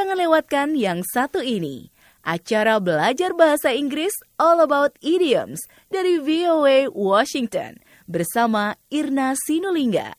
jangan lewatkan yang satu ini. Acara belajar bahasa Inggris All About Idioms dari VOA Washington bersama Irna Sinulinga.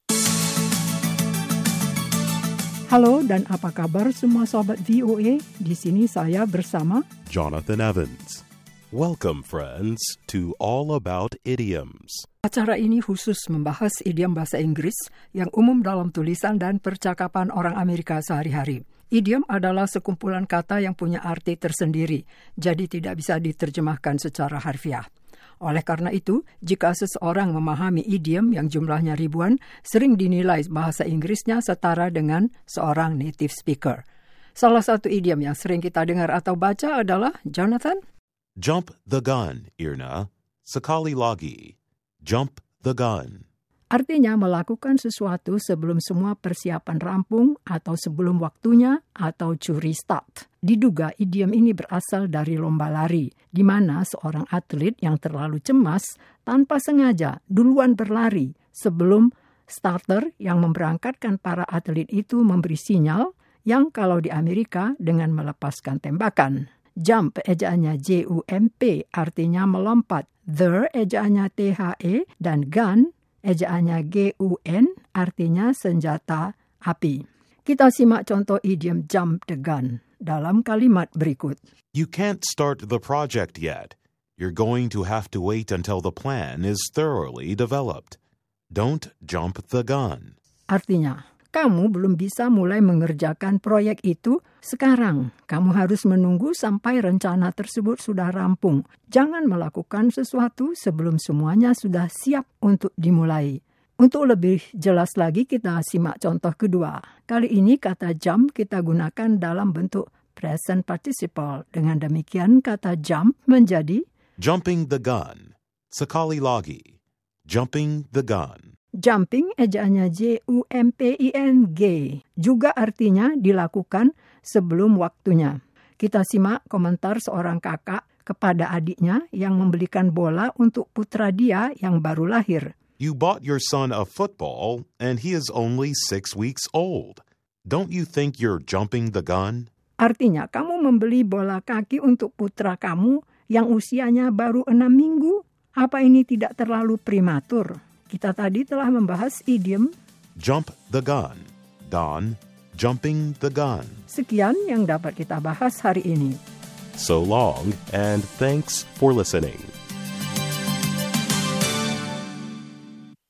Halo dan apa kabar semua sobat VOA? Di sini saya bersama Jonathan Evans. Welcome, friends, to All About Idioms. Acara ini khusus membahas idiom bahasa Inggris yang umum dalam tulisan dan percakapan orang Amerika sehari-hari. Idiom adalah sekumpulan kata yang punya arti tersendiri, jadi tidak bisa diterjemahkan secara harfiah. Oleh karena itu, jika seseorang memahami idiom yang jumlahnya ribuan, sering dinilai bahasa Inggrisnya setara dengan seorang native speaker. Salah satu idiom yang sering kita dengar atau baca adalah Jonathan. Jump the gun, Irna. Sekali lagi. Jump the gun. Artinya melakukan sesuatu sebelum semua persiapan rampung atau sebelum waktunya atau curi start. Diduga idiom ini berasal dari lomba lari, di mana seorang atlet yang terlalu cemas tanpa sengaja duluan berlari sebelum starter yang memberangkatkan para atlet itu memberi sinyal yang kalau di Amerika dengan melepaskan tembakan. Jump ejaannya J-U-M-P artinya melompat. The ejaannya T-H-E dan gun ejaannya G-U-N artinya senjata api. Kita simak contoh idiom jump the gun dalam kalimat berikut. You can't start the project yet. You're going to have to wait until the plan is thoroughly developed. Don't jump the gun. Artinya, kamu belum bisa mulai mengerjakan proyek itu sekarang. Kamu harus menunggu sampai rencana tersebut sudah rampung. Jangan melakukan sesuatu sebelum semuanya sudah siap untuk dimulai. Untuk lebih jelas lagi kita simak contoh kedua. Kali ini kata jump kita gunakan dalam bentuk present participle. Dengan demikian kata jump menjadi Jumping the gun. Sekali lagi. Jumping the gun. Jumping ejaannya J-U-M-P-I-N-G. Juga artinya dilakukan sebelum waktunya. Kita simak komentar seorang kakak kepada adiknya yang membelikan bola untuk putra dia yang baru lahir. You bought your son a football and he is only six weeks old. Don't you think you're jumping the gun? Artinya kamu membeli bola kaki untuk putra kamu yang usianya baru enam minggu. Apa ini tidak terlalu prematur? Kita tadi telah membahas idiom Jump the gun. Don, jumping the gun. sekian yang dapat kita bahas hari ini. So long, and thanks for listening.